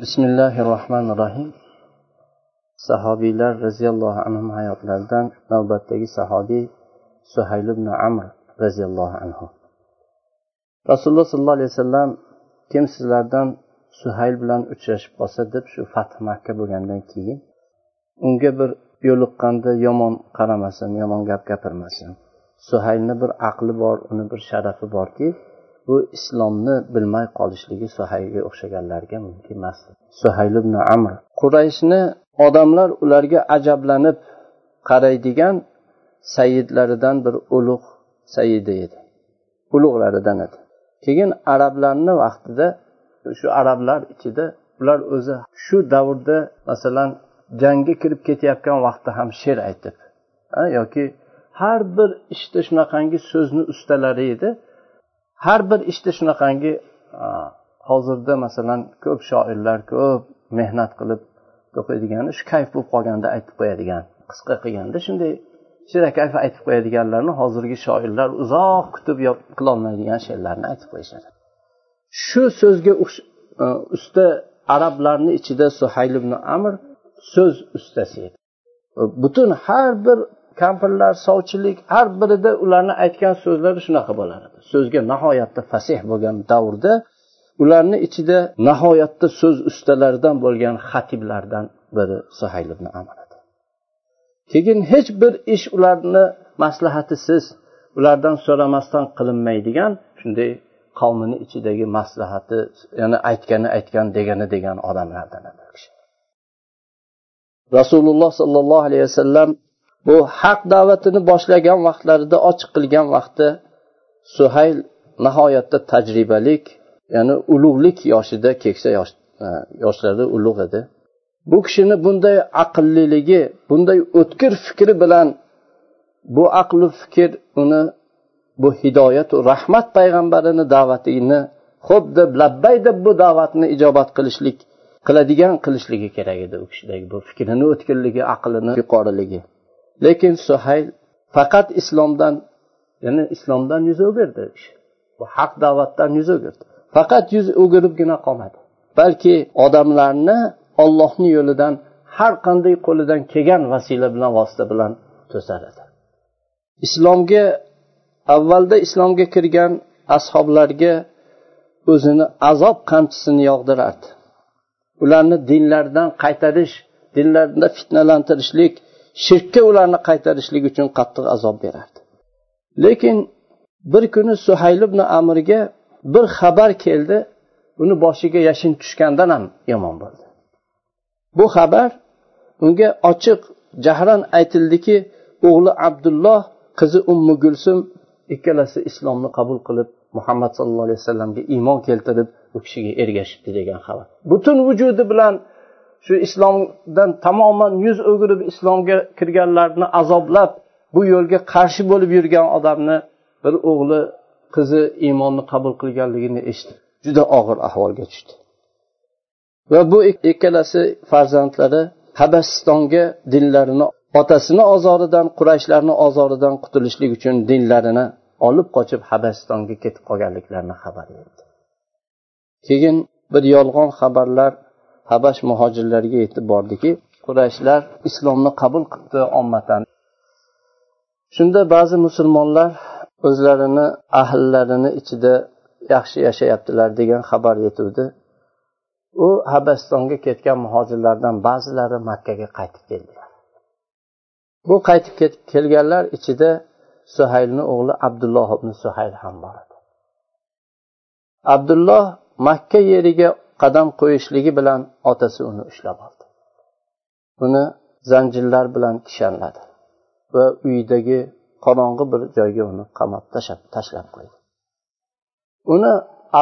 bismillahi rohmanir rohim sahobiylar roziyallohu anhu hayotlaridan navbatdagi sahobiy suhayl ibn amr roziyallohu anhu. Rasululloh sollallohu alayhi vasallam kim sizlardan suhayl bilan uchrashib qolsa deb shu fath makka bo'lgandan keyin unga bir yo'liqqanda yomon qaramasin yomon gap gapirmasin suhaylni bir aqli bor uni bir sharafi borki bu islomni bilmay qolishligi suhaylga o'xshaganlarga mumkin emas. Suhayl ibn amr qurayshni odamlar ularga ajablanib qaraydigan sayidlaridan bir ulug' sayidi edi. Ulug'laridan edi. Keyin arablarni vaqtida shu arablar ichida ular o'zi shu davrda masalan jangga kirib ketayotgan vaqtda ham she'r aytib yoki har bir ishda shunaqangi so'zni ustalari edi. Har bir ishda shunaqangi hozirda masalan ko'p shoirlar ko'p mehnat qilib o'qiydigani shu kayf bo'lib qolganda aytib qo'yadigan qisqa qilganda shunday shirakayf aytib qo'yadiganlarni hozirgi shoirlar uzoq kutib qilolmaydigan she'rlarni aytib qo'yishadi. Shu so'zga usta arablarni ichida suhayl ibn amr so'z ustasi edi. Butun har bir kampirlar sovchilik har birida ularni aytgan so'zlari shunaqa bo'lar edi so'zga nihoyatda fasih bo'lgan davrda ularni ichida nihoyatda so'z ustalaridan bo'lgan xatiblardan biri suhayl ibn amr edi. Keyin hech bir ish ularni maslahatisiz ulardan so'ramasdan qilinmaydigan shunday qavmini ichidagi maslahati ya'ni aytgani aytgan degani degan odamlardan edi rasululloh sollallohu alayhi vasallam bu haq da'vatini boshlagan vaqtlarida ochiq qilgan vaqti suhayl nihoyatda tajribalik ya'ni ulug'lik yoshida keksa yosh e, yoshlarda ulug' edi. Bu kishini bunday aqlliligi bunday o'tkir fikri bilan bu aqlu fikr uni bu hidoyatu rahmat payg'ambarini da'vatini xo'p deb labbay deb bu da'vatni ijobat qilishlik qiladigan qilishligi kerak edi u kishidagi bu fikrini o'tkirligi aqlini yuqoriligi. Lekin suhayl faqat islomdan ya'ni islomdan yuz o'girdi bu haq da'vatdan yuz o'girdi. Faqat yuz o'giribgina qolmadi. Balki odamlarni ollohni yo'lidan har qanday qo'lidan kelgan vasila bilan vosita bilan to'sar edi. Islomga avvalda islomga kirgan ashoblarga o'zini azob qamchisini yog'dirardi. Ularni dinlaridan qaytarish dinlarida fitnalantirishlik shirkka ularni qaytarishlik uchun qattiq azob berardi. Lekin bir kuni suhayl ibn amirga bir xabar keldi uni boshiga yashin tushgandan ham yomon bo'ldi. Bu xabar unga ochiq jahran aytildiki o'g'li abdulloh qizi ummu gulsum ikkalasi islomni qabul qilib muhammad sallallohu alayhi vasallamga iymon keltirib u kishiga ergashibdi degan xabar. Butun vujudi bilan shu islomdan tamoman yuz o'girib islomga kirganlarni azoblab bu yo'lga qarshi bo'lib yurgan odamni bir o'g'li qizi iymonni qabul qilganligini eshitib juda og'ir ahvolga tushdi. Va bu ikkalasi farzandlari habasistonga dinlarini otasini ozoridan qurayshlarni ozoridan qutulishlik uchun dinlarini olib qochib habasistonga ketib qolganliklarini xabar berdi. Keyin bir yolg'on xabarlar habash muhojirlarga yetib bordiki qurayshlar islomni qabul qilibdi ommatan shunda ba'zi musulmonlar o'zlarini ahllarini ichida yaxshi yashayaptilar degan xabar yetuvdi. U habasistonga ketgan muhojirlardan ba'zilari makkaga qaytib keldilar. Bu qaytib kelganlar ichida suhaylni o'g'li abdulloh ibn suhayl ham bor edi. Abdulloh makka yeriga qadam qo'yishligi bilan otasi uni ushlab oldi. Uni zanjirlar bilan kishanladi va uydagi qorong'i bir joyga uni qamab tashlab tashlab qo'ydi. Uni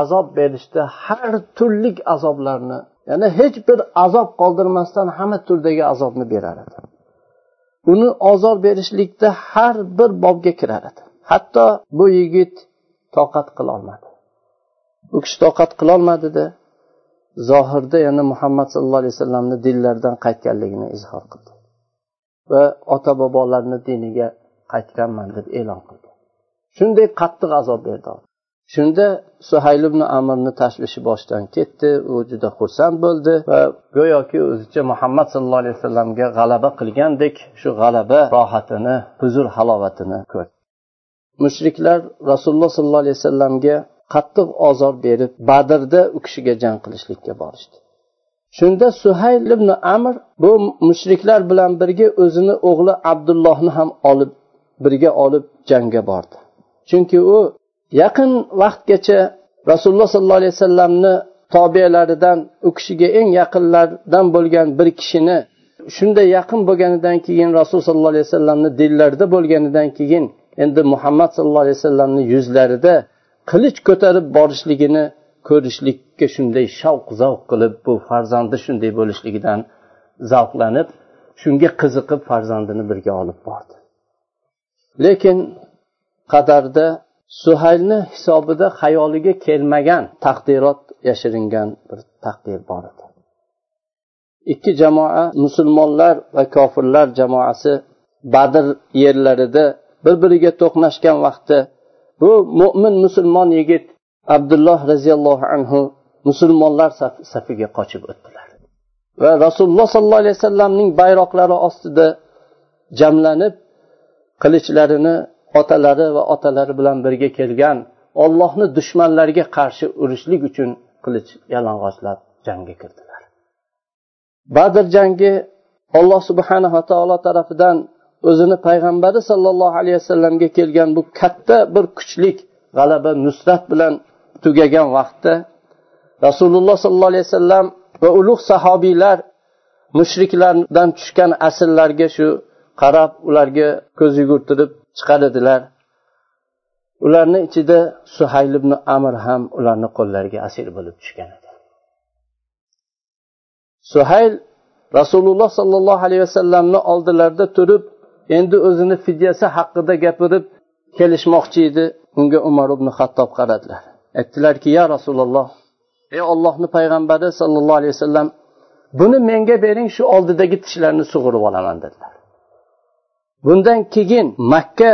azob berishda har turlik azoblarni ya'ni hech bir azob qoldirmasdan hamma turdagi azobni berar edi. Uni ozor berishlikda har bir bobga kirar edi. Hatto bu yigit toqat qilolmadi u kishi toqat qilolmadida zohirda yana muhammad sallallohu alayhi vasallamni dinlaridan qaytganligini izhor qildi. Va ota bobolarni diniga qaytganman deb e'lon qildi. Shunday qattiq azob berdi. Shunda suhayl ibn amirni tashvishi boshdan ketdi u juda xursand bo'ldi va go'yoki o'zicha muhammad sallallohu alayhi vasallamga g'alaba qilgandek shu g'alaba rohatini huzur halovatini ko'rdi. Mushriklar rasululloh sollallohu alayhi vasallamga qattiq ozor berib badrda u kishiga jang qilishlikka borishdi. Shunda suhayl ibn amr bu mushriklar bilan birga o'zini o'g'li abdullohni ham olib birga olib jangga bordi. Chunki u yaqin vaqtgacha rasululloh sollallohu alayhi vasallamni tobelaridan u kishiga eng yaqinlardan bo'lgan bir kishini shunday yaqin bo'lganidan keyin rasululloh sollallohu alayhi vasallamni dillarida bo'lganidan keyin endi muhammad sallallohu alayhi vasallamni yuzlarida qilich ko'tarib borishligini ko'rishlikka shunday shavq zavq qilib bu farzandi shunday bo'lishligidan zavqlanib shunga qiziqib farzandini birga olib bordi. Lekin qadarda suhaylni hisobida xayoliga kelmagan taqdirot yashiringan bir taqdir bor edi. Ikki jamoa musulmonlar va kofirlar jamoasi badr yerlarida bir biriga to'qnashgan vaqtda bu mo'min musulmon yigit abdulloh roziyallohu anhu musulmonlar safiga qochib o'tdilar. Va rasululloh sollallohu alayhi vasallamning bayroqlari ostida jamlanib qilichlarini otalari va otalari bilan birga kelgan ollohni dushmanlariga qarshi urushlik uchun qilich yalang'ochlab jangga kirdilar. Badr jangi alloh subhanava taolo tarafidan o'zini payg'ambari sollallohu alayhi vasallamga kelgan bu katta bir kuchlik g'alaba nusrat bilan tugagan vaqtda rasululloh sollallohu alayhi vasallam va ulug' sahobiylar mushriklardan tushgan asrlarga shu qarab ularga ko'z yugurtirib chiqar edilar. Ularni ichida suhayl ibn amir ham ularni qo'llariga asir bo'lib tushgan edi. Suhayl rasululloh sollallohu alayhi vasallamni oldilarida turib endi o'zini fidyasi haqida gapirib kelishmoqchi edi. Unga umar ibn hattob qaradilar aytdilarki ya rasululloh ey ollohni payg'ambari sollallohu alayhi vasallam buni menga bering shu oldidagi tishlarni sug'urib olaman dedilar. Bundan keyin makka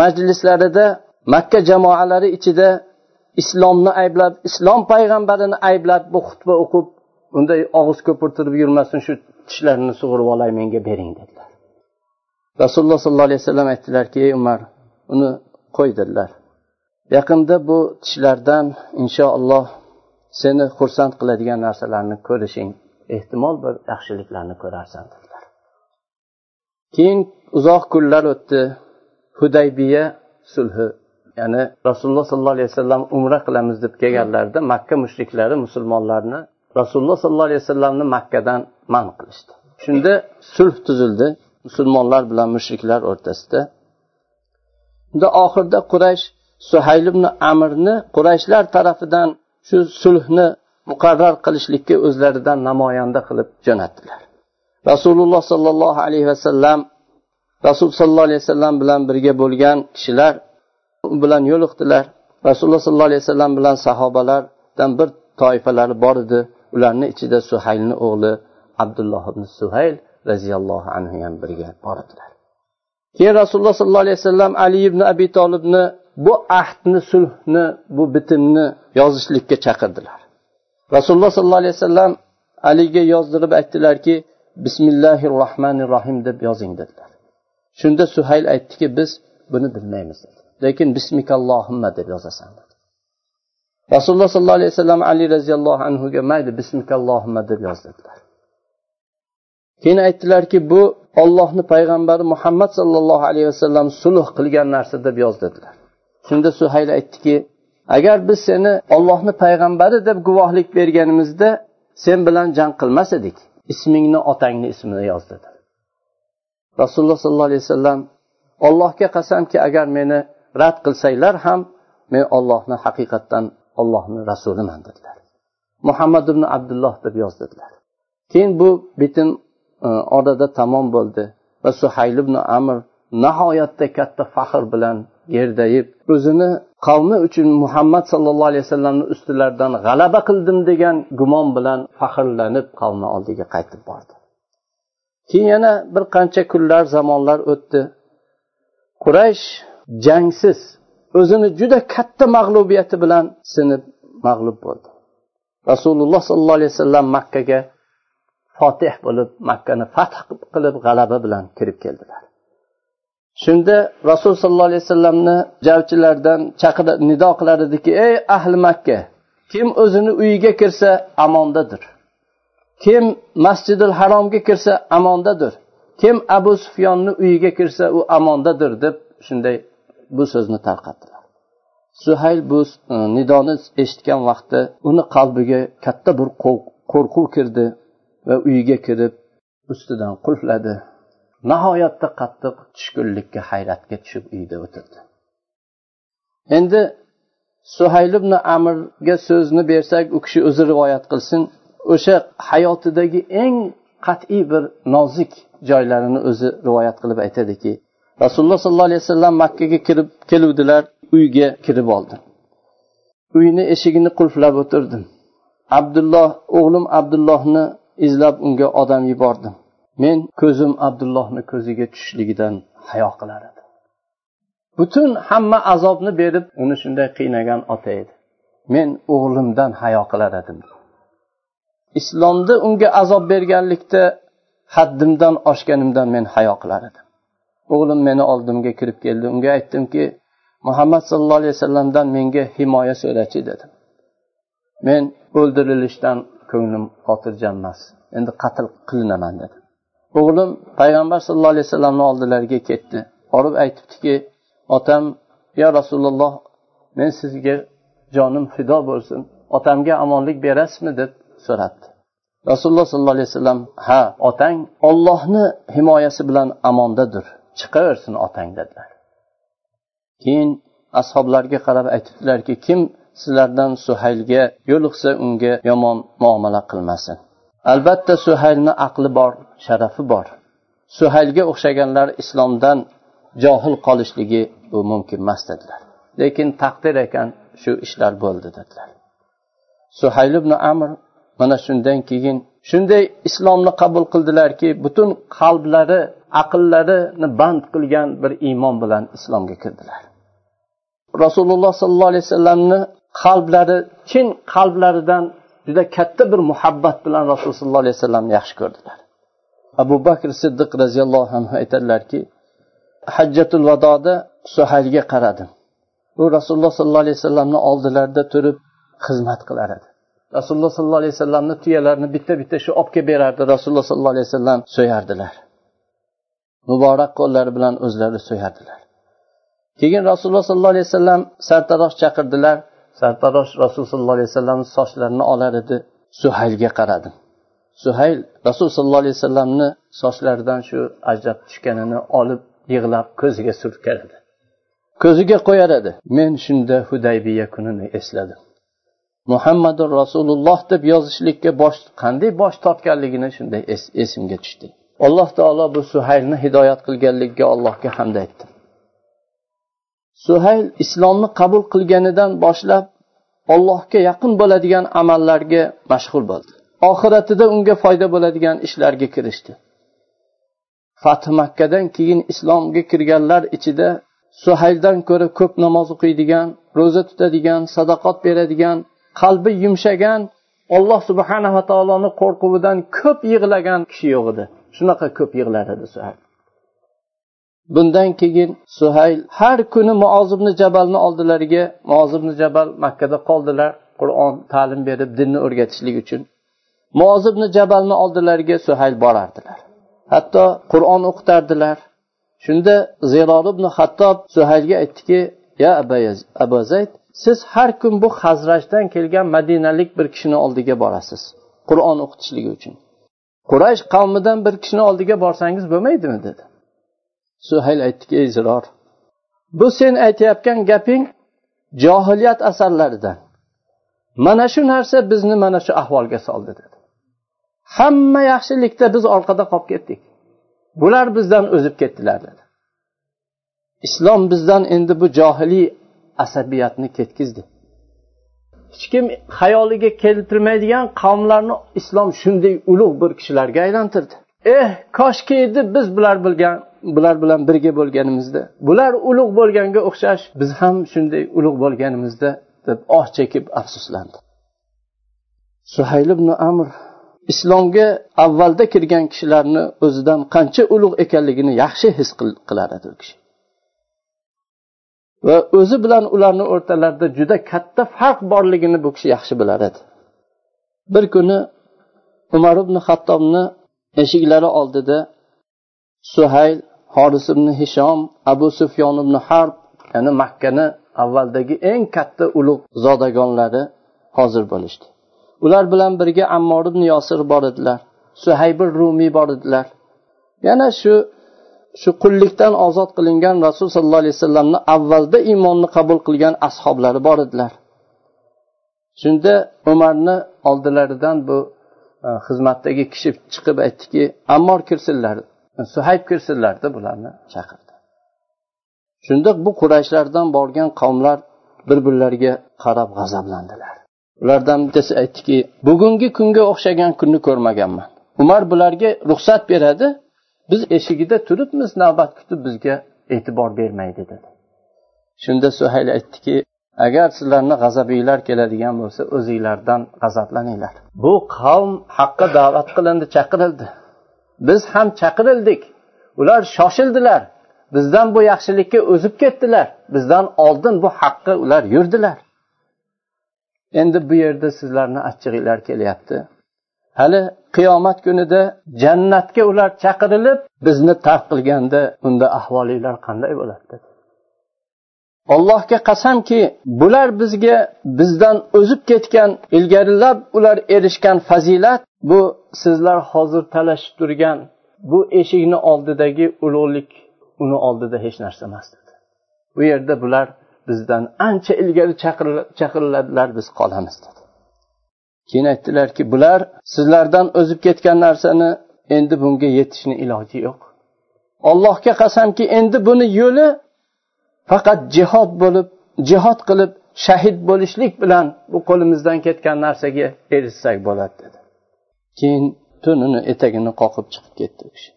majlislarida makka jamoalari ichida islomni ayblab islom payg'ambarini ayblab bu xutba o'qib unday og'iz ko'pirtirib yurmasin shu tishlarini sug'urib olay menga bering dedilar. Rasululloh sollallohu alayhi vasallam aytdilarki ey umar uni qo'y dedilar. Yaqinda bu tishlardan inshaalloh seni xursand qiladigan narsalarni ko'rishing ehtimol bir yaxshiliklarni ko'rarsan dedilar. Keyin uzoq kunlar o'tdi. Hudaybiya sulhi ya'ni rasululloh sollallohu alayhi vasallam umra qilamiz deb kelganlarida makka mushriklari musulmonlarni rasululloh sollallohu alayhi vasallamni makkadan man qilishdi. Shunda sulh tuzildi. Musulmonlar bilan mushriklar o'rtasida. Unda oxirida quraysh suhayl ibn amirni qurayshlar tarafidan shu sulhni muqarrar qilishlikka o'zlaridan namoyanda qilib jo'natdilar. Rasululloh sollallohu alayhi vasallam rasul sollallohu alayhi vasallam bilan birga bo'lgan kishilar u bilan yo'liqdilar rasululloh sollallohu alayhi vasallam bilan sahobalardan bir toifalari bor edi. Ularni ichida suhaylni o'g'li abdulloh ibn suhayl roziyallohu anhu ham birga boradilar. Keyin rasululloh sollallohu alayhi vasallam ali ibn abi tolibni bu ahdni sulhni bu bitimni yozishlikka chaqirdilar. Rasululloh sollallohu alayhi vasallam aliga yozdirib aytdilarki bismillahi rohmanir rohim deb yozing dedilar. Shunda suhayl aytdiki biz buni bilmaymiz dedi. Lekin bismikallohimma deb yozasan dedi. Rasululloh sollallohu alayhi vasallam ali roziyallohu anhuga mayli bismikallohimma deb yoz dedilar. Keyin aytdilarki bu ollohni payg'ambari muhammad sollallohu alayhi vasallam sulh qilgan narsa deb yoz dedilar shunda suhayl aytdiki agar biz seni ollohni payg'ambari deb guvohlik berganimizda sen bilan jang qilmas edik ismingni otangni ismini yoz dedi rasululloh sollallohu alayhi vasallam ollohga qasamki agar meni rad qilsanglar ham men ollohni haqiqatdan ollohni rasuliman dedilar. Muhammad ibn abdulloh deb yoz dedilar keyin bu bitim Э, orada tamom bo'ldi. Va suhayl ibn amr nihoyatda katta faxr bilan gerdayib o'zini qavmi uchun muhammad sollallohu alayhi vasallamni ustilaridan g'alaba qildim degan gumon bilan faxrlanib qavmi oldiga qaytib bordi. Keyin yana bir qancha kunlar zamonlar o'tdi. Quraysh jangsiz o'zini juda katta mag'lubiyati bilan sinib mag'lub bo'ldi. Rasululloh sollallohu alayhi vasallam makkaga fotih bo'lib makkani fath qilib g'alaba bilan kirib keldilar. Shunda rasul sollallohu alayhi vasallamni javchilardan chaqir nido qilar ediki ey ahli makka kim o'zini uyiga kirsa amondadir. Kim masjidil haromga kirsa amondadir. Kim abu sufyonni uyiga kirsa u amondadir deb shunday bu so'zni tarqatdilar. Suhayl bu e, nidoni eshitgan vaqtda uni qalbiga katta bir qo'rquv kirdi. Va uyiga kirib ustidan qulfladi. Nihoyatda qattiq tushkunlikka hayratga tushib uyda o'tirdi. Endi suhayl ibn amirga so'zni bersak u kishi o'zi rivoyat qilsin o'sha hayotidagi eng qat'iy bir nozik joylarini o'zi rivoyat qilib aytadiki rasululloh sollallohu alayhi vasallam makkaga kirib keluvdilar uyga kirib oldim uyni eshigini qulflab o'tirdim. Abdulloh o'g'lim abdullohni izlab unga odam yubordim. Men ko'zim abdullohni ko'ziga tushishligidan hayo qilar edim. Butun hamma azobni berib uni shunday qiynagan ota edi. Men o'g'limdan hayo qilar edim. Islomda unga azob berganlikda haddimdan oshganimdan men hayo qilar edim. O'g'lim meni oldimga kirib keldi. Unga aytdimki muhammad sallallohu alayhi vasallamdan menga himoya so'rachi dedim. Men o'ldirilishdan ko'nglim xotirjam emas. Endi qatl qilinaman dedi. O'g'lim payg'ambar sallallohu alayhi vasallamni oldilariga ketdi. Borib aytibdiki otam yo rasululloh men sizga jonim fido bo'lsin otamga omonlik berasizmi? deb so'rabdi. Rasululloh sollallohu alayhi vasallam ha otang ollohni himoyasi bilan amondadir chiqaversin otang dedilar. Keyin ashoblarga qarab aytibdilarki kim sizlardan suhaylga yo'liqsa unga yomon muomala qilmasin. Albatta suhaylni aqli bor sharafi bor. Suhaylga o'xshaganlar islomdan johil qolishligi bu mumkin emas dedilar. Lekin taqdir ekan shu ishlar bo'ldi dedilar. Suhayl ibn amr mana shundan keyin shunday islomni qabul qildilarki butun qalblari aqllarini band qilgan bir iymon bilan islomga kirdilar. Rasululloh sollallohu alayhi vasallamni qalblari chin qalblaridan juda katta bir muhabbat bilan rasululloh sollallohu alayhi vasallamni yaxshi ko'rdilar. Abu bakr siddiq roziyallohu anhu aytadilarki hajjatul vadoda suhaylga qaradim. U rasululloh sollallohu alayhi vasallamni oldilarida turib xizmat qilar edi. Rasululloh sollallohu alayhi vasallamni tuyalarini bitta bitta shu olib kelib berardi rasululloh sollallohu alayhi vasallam so'yardilar. Muborak qo'llari bilan o'zlari so'yardilar. Keyin rasululloh sollallohu alayhi vasallam sartarosh chaqirdilar. Sartarosh rasululloh sollallohu alayhi vasallamni sochlarini olar edi. Suhaylga qaradim. Suhayl rasululloh sollallohu alayhi vasallamni sochlaridan shu ajrab tushganini olib yig'lab ko'ziga surtkar edi. Ko'ziga qo'yar edi. Men shunda hudaybiya kunini esladim. Muhammadu rasululloh deb yozishlikka bosh qanday bosh tortganligini shunday esimga tushdi. Alloh taolo bu suhaylni hidoyat qilganligiga allohga hamd aytdim. Suhayl islomni qabul qilganidan boshlab allohga yaqin bo'ladigan amallarga mashg'ul bo'ldi. Oxiratida unga foyda bo'ladigan ishlarga kirishdi. Fath makkadan keyin islomga kirganlar ichida suhayldan ko'ra ko'p namoz o'qiydigan ro'za tutadigan sadaqot beradigan qalbi yumshagan alloh subhanava taoloni qo'rquvidan ko'p yig'lagan kishi yo'q edi. Shunaqa ko'p yig'lar edi suhayl. Bundan keyin suhayl har kuni muozibni jabalni oldilariga muozibni jabal makkada qoldilar qur'on ta'lim berib dinni o'rgatishlik uchun. Muozibni jabalni oldilariga suhayl borardilar. Hatto qur'on o'qitardilar. Shunda ziror ibn hattob suhaylga aytdiki ya abu zayd siz har kun bu hazrajdan kelgan madinalik bir kishini oldiga borasiz qur'on o'qitishligi uchun. Quraysh qavmidan bir kishini oldiga borsangiz bo'lmaydimi? dedi. Suhayl aytdiki ey ziror bu sen aytayotgan gaping johiliyat asarlaridan. Mana shu narsa bizni mana shu ahvolga soldi dedi. Hamma yaxshilikda biz orqada qolib ketdik. Bular bizdan o'zib ketdilar dedi. Islom bizdan endi bu johiliy asabiyatni ketkizdi. Hech kim xayoliga keltirmaydigan qavmlarni islom shunday ulug' bir kishilarga aylantirdi. Eh koshki edi biz bular bilgan bular bilan birga bo'lganimizda. Bular ulug' bo'lganga o'xshash biz ham shunday ulug' bo'lganimizda deb oh chekib afsuslandi. Suhayl ibn amr islomga avvalda kirgan kishilarni o'zidan qancha ulug' ekanligini yaxshi his qilar edi u kishi. Va o'zi bilan ularni o'rtalarida juda katta farq borligini bu kishi yaxshi bilar edi. Bir kuni umar ibn hattobni eshiklari oldida suhayl horis ibn hishom abu sufyon ibn harb ya'ni makkani avvaldagi eng katta ulug' zodagonlari hozir bo'lishdi. Ular bilan birga ammor ibn yosir bor edilar suhaybir rumiy bor edilar. Yana shu shu qullikdan ozod qilingan rasul sollallohu alayhi vasallamni avvalda iymonni qabul qilgan ashoblari bor edilar. Shunda umarni oldilaridan bu e, xizmatdagi kishi chiqib aytdiki ammor kirsinlar. Suhayb kirsinlar deb ularni chaqirdi. Shunda bu qurayshlardan borgan qavmlar bir birlariga qarab g'azablandilar. Ulardan bittasi aytdiki bugungi kunga o'xshagan kunni ko'rmaganman. Umar bularga ruxsat beradi biz eshigida turibmiz navbat kutib bizga e'tibor bermaydi dedi. Shunda suhayl aytdiki agar sizlarni g'azabinglar keladigan bo'lsa o'zinglardan g'azablaninglar. Bu qavm haqqa da'vat qilindi chaqirildi. Biz ham chaqirildik. Ular shoshildilar. Bizdan bu yaxshilikka o'zib ketdilar. Bizdan oldin bu haqqa ular yurdilar. Endi bu yerda sizlarni achchig'inglar kelyapti. Hali qiyomat kunida jannatga ular chaqirilib bizni tark qilganda unda ahvolinglar qanday bo'ladi allohga qasamki bular bizga bizdan o'zib ketgan ilgarilab ular erishgan fazilat bu sizlar hozir talashib turgan bu eshikni oldidagi ulug'lik uni oldida hech narsa emas dedi. Bu yerda bular bizdan ancha ilgari chaqiriladilar biz qolamiz dedi. Keyin aytdilarki bular sizlardan o'zib ketgan narsani endi bunga yetishni iloji yo'q. Allohga qasamki endi buni yo'li faqat jihod bo'lib jihod qilib shahid bo'lishlik bilan bu qo'limizdan ketgan narsaga erishsak bo'ladi dedi. Keyin tunini etagini qoqib chiqib ketdi u kishi.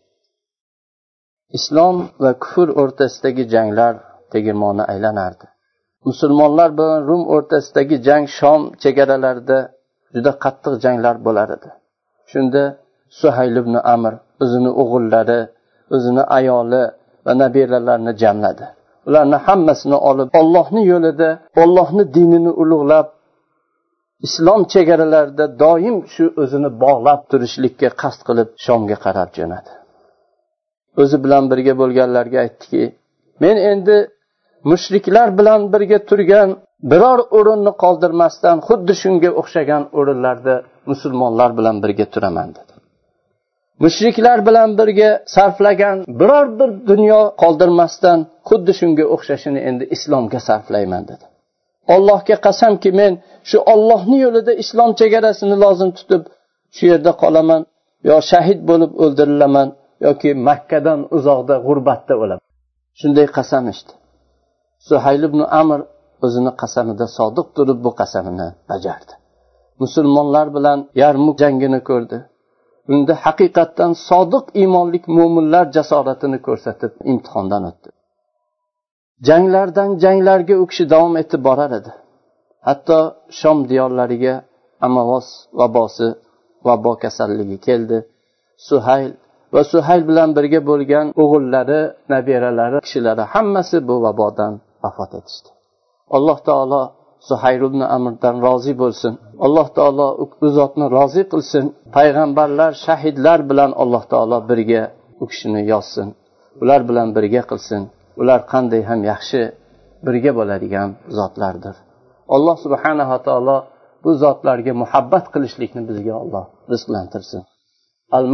Islom va kufr o'rtasidagi janglar tegirmoni aylanardi. Musulmonlar bilan rum o'rtasidagi jang shom chegaralarida juda qattiq janglar bo'lar edi. Shunda suhayl ibn amr o'zini o'g'illari o'zini ayoli va nabiralarini jamladi. Ularni hammasini olib ollohni yo'lida ollohni dinini ulug'lab islom chegaralarida doim shu o'zini bog'lab turishlikka qasd qilib shomga qarab jo'nadi. O'zi bilan birga bo'lganlarga aytdiki men endi mushriklar bilan birga turgan biror o'rinni qoldirmasdan xuddi shunga o'xshagan o'rinlarda musulmonlar bilan birga turaman dedi. Mushriklar bilan birga sarflagan biror bir dunyo qoldirmasdan xuddi shunga o'xshashini endi islomga sarflayman dedi. Allohga qasamki men shu ollohni yo'lida islom chegarasini lozim tutib shu yerda qolaman yo shahid bo'lib o'ldirilaman yoki makkadan uzoqda g'urbatda o'laman. Shunday qasam ichdi suhayl ibn amr o'zini qasamida sodiq turib bu qasamini bajardi. Musulmonlar bilan yarmuk jangini ko'rdi. Unda haqiqatdan sodiq iymonlik mo'minlar jasoratini ko'rsatib imtihondan o'tdi. Janglardan janglarga u kishi davom etib borar edi. Hatto shom diyorlariga amavos vabosi vabo kasalligi keldi. Suhayl va suhayl bilan birga bo'lgan o'g'illari nabiralari kishilari hammasi bu vabodan vafot etishdi. Alloh taolo suhayr ibn amrdan rozi bo'lsin. Alloh taolo u zotni rozi qilsin. Payg'ambarlar shahidlar bilan alloh taolo birga u kishini yozsin. Ular bilan birga qilsin. Ular qanday ham yaxshi birga bo'ladigan zotlardir. Alloh subhanava taolo bu zotlarga muhabbat qilishlikni bizga olloh rizqlantirsin. Al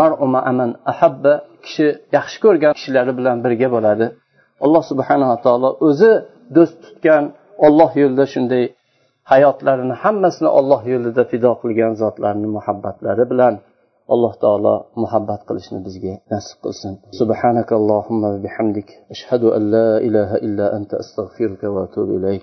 aman ahabba kishi yaxshi ko'rgan kishilari bilan birga bo'ladi. Alloh subhanava taolo o'zi do'st tutgan olloh yo'lida shunday hayotlarini hammasini olloh yo'lida fido qilgan zotlarni muhabbatlari bilan alloh taolo muhabbat qilishni bizga nasib qilsin subhanakallohumma bihamdik ashhadu an la ilaha illa anta astag'firuka va atubu ilayk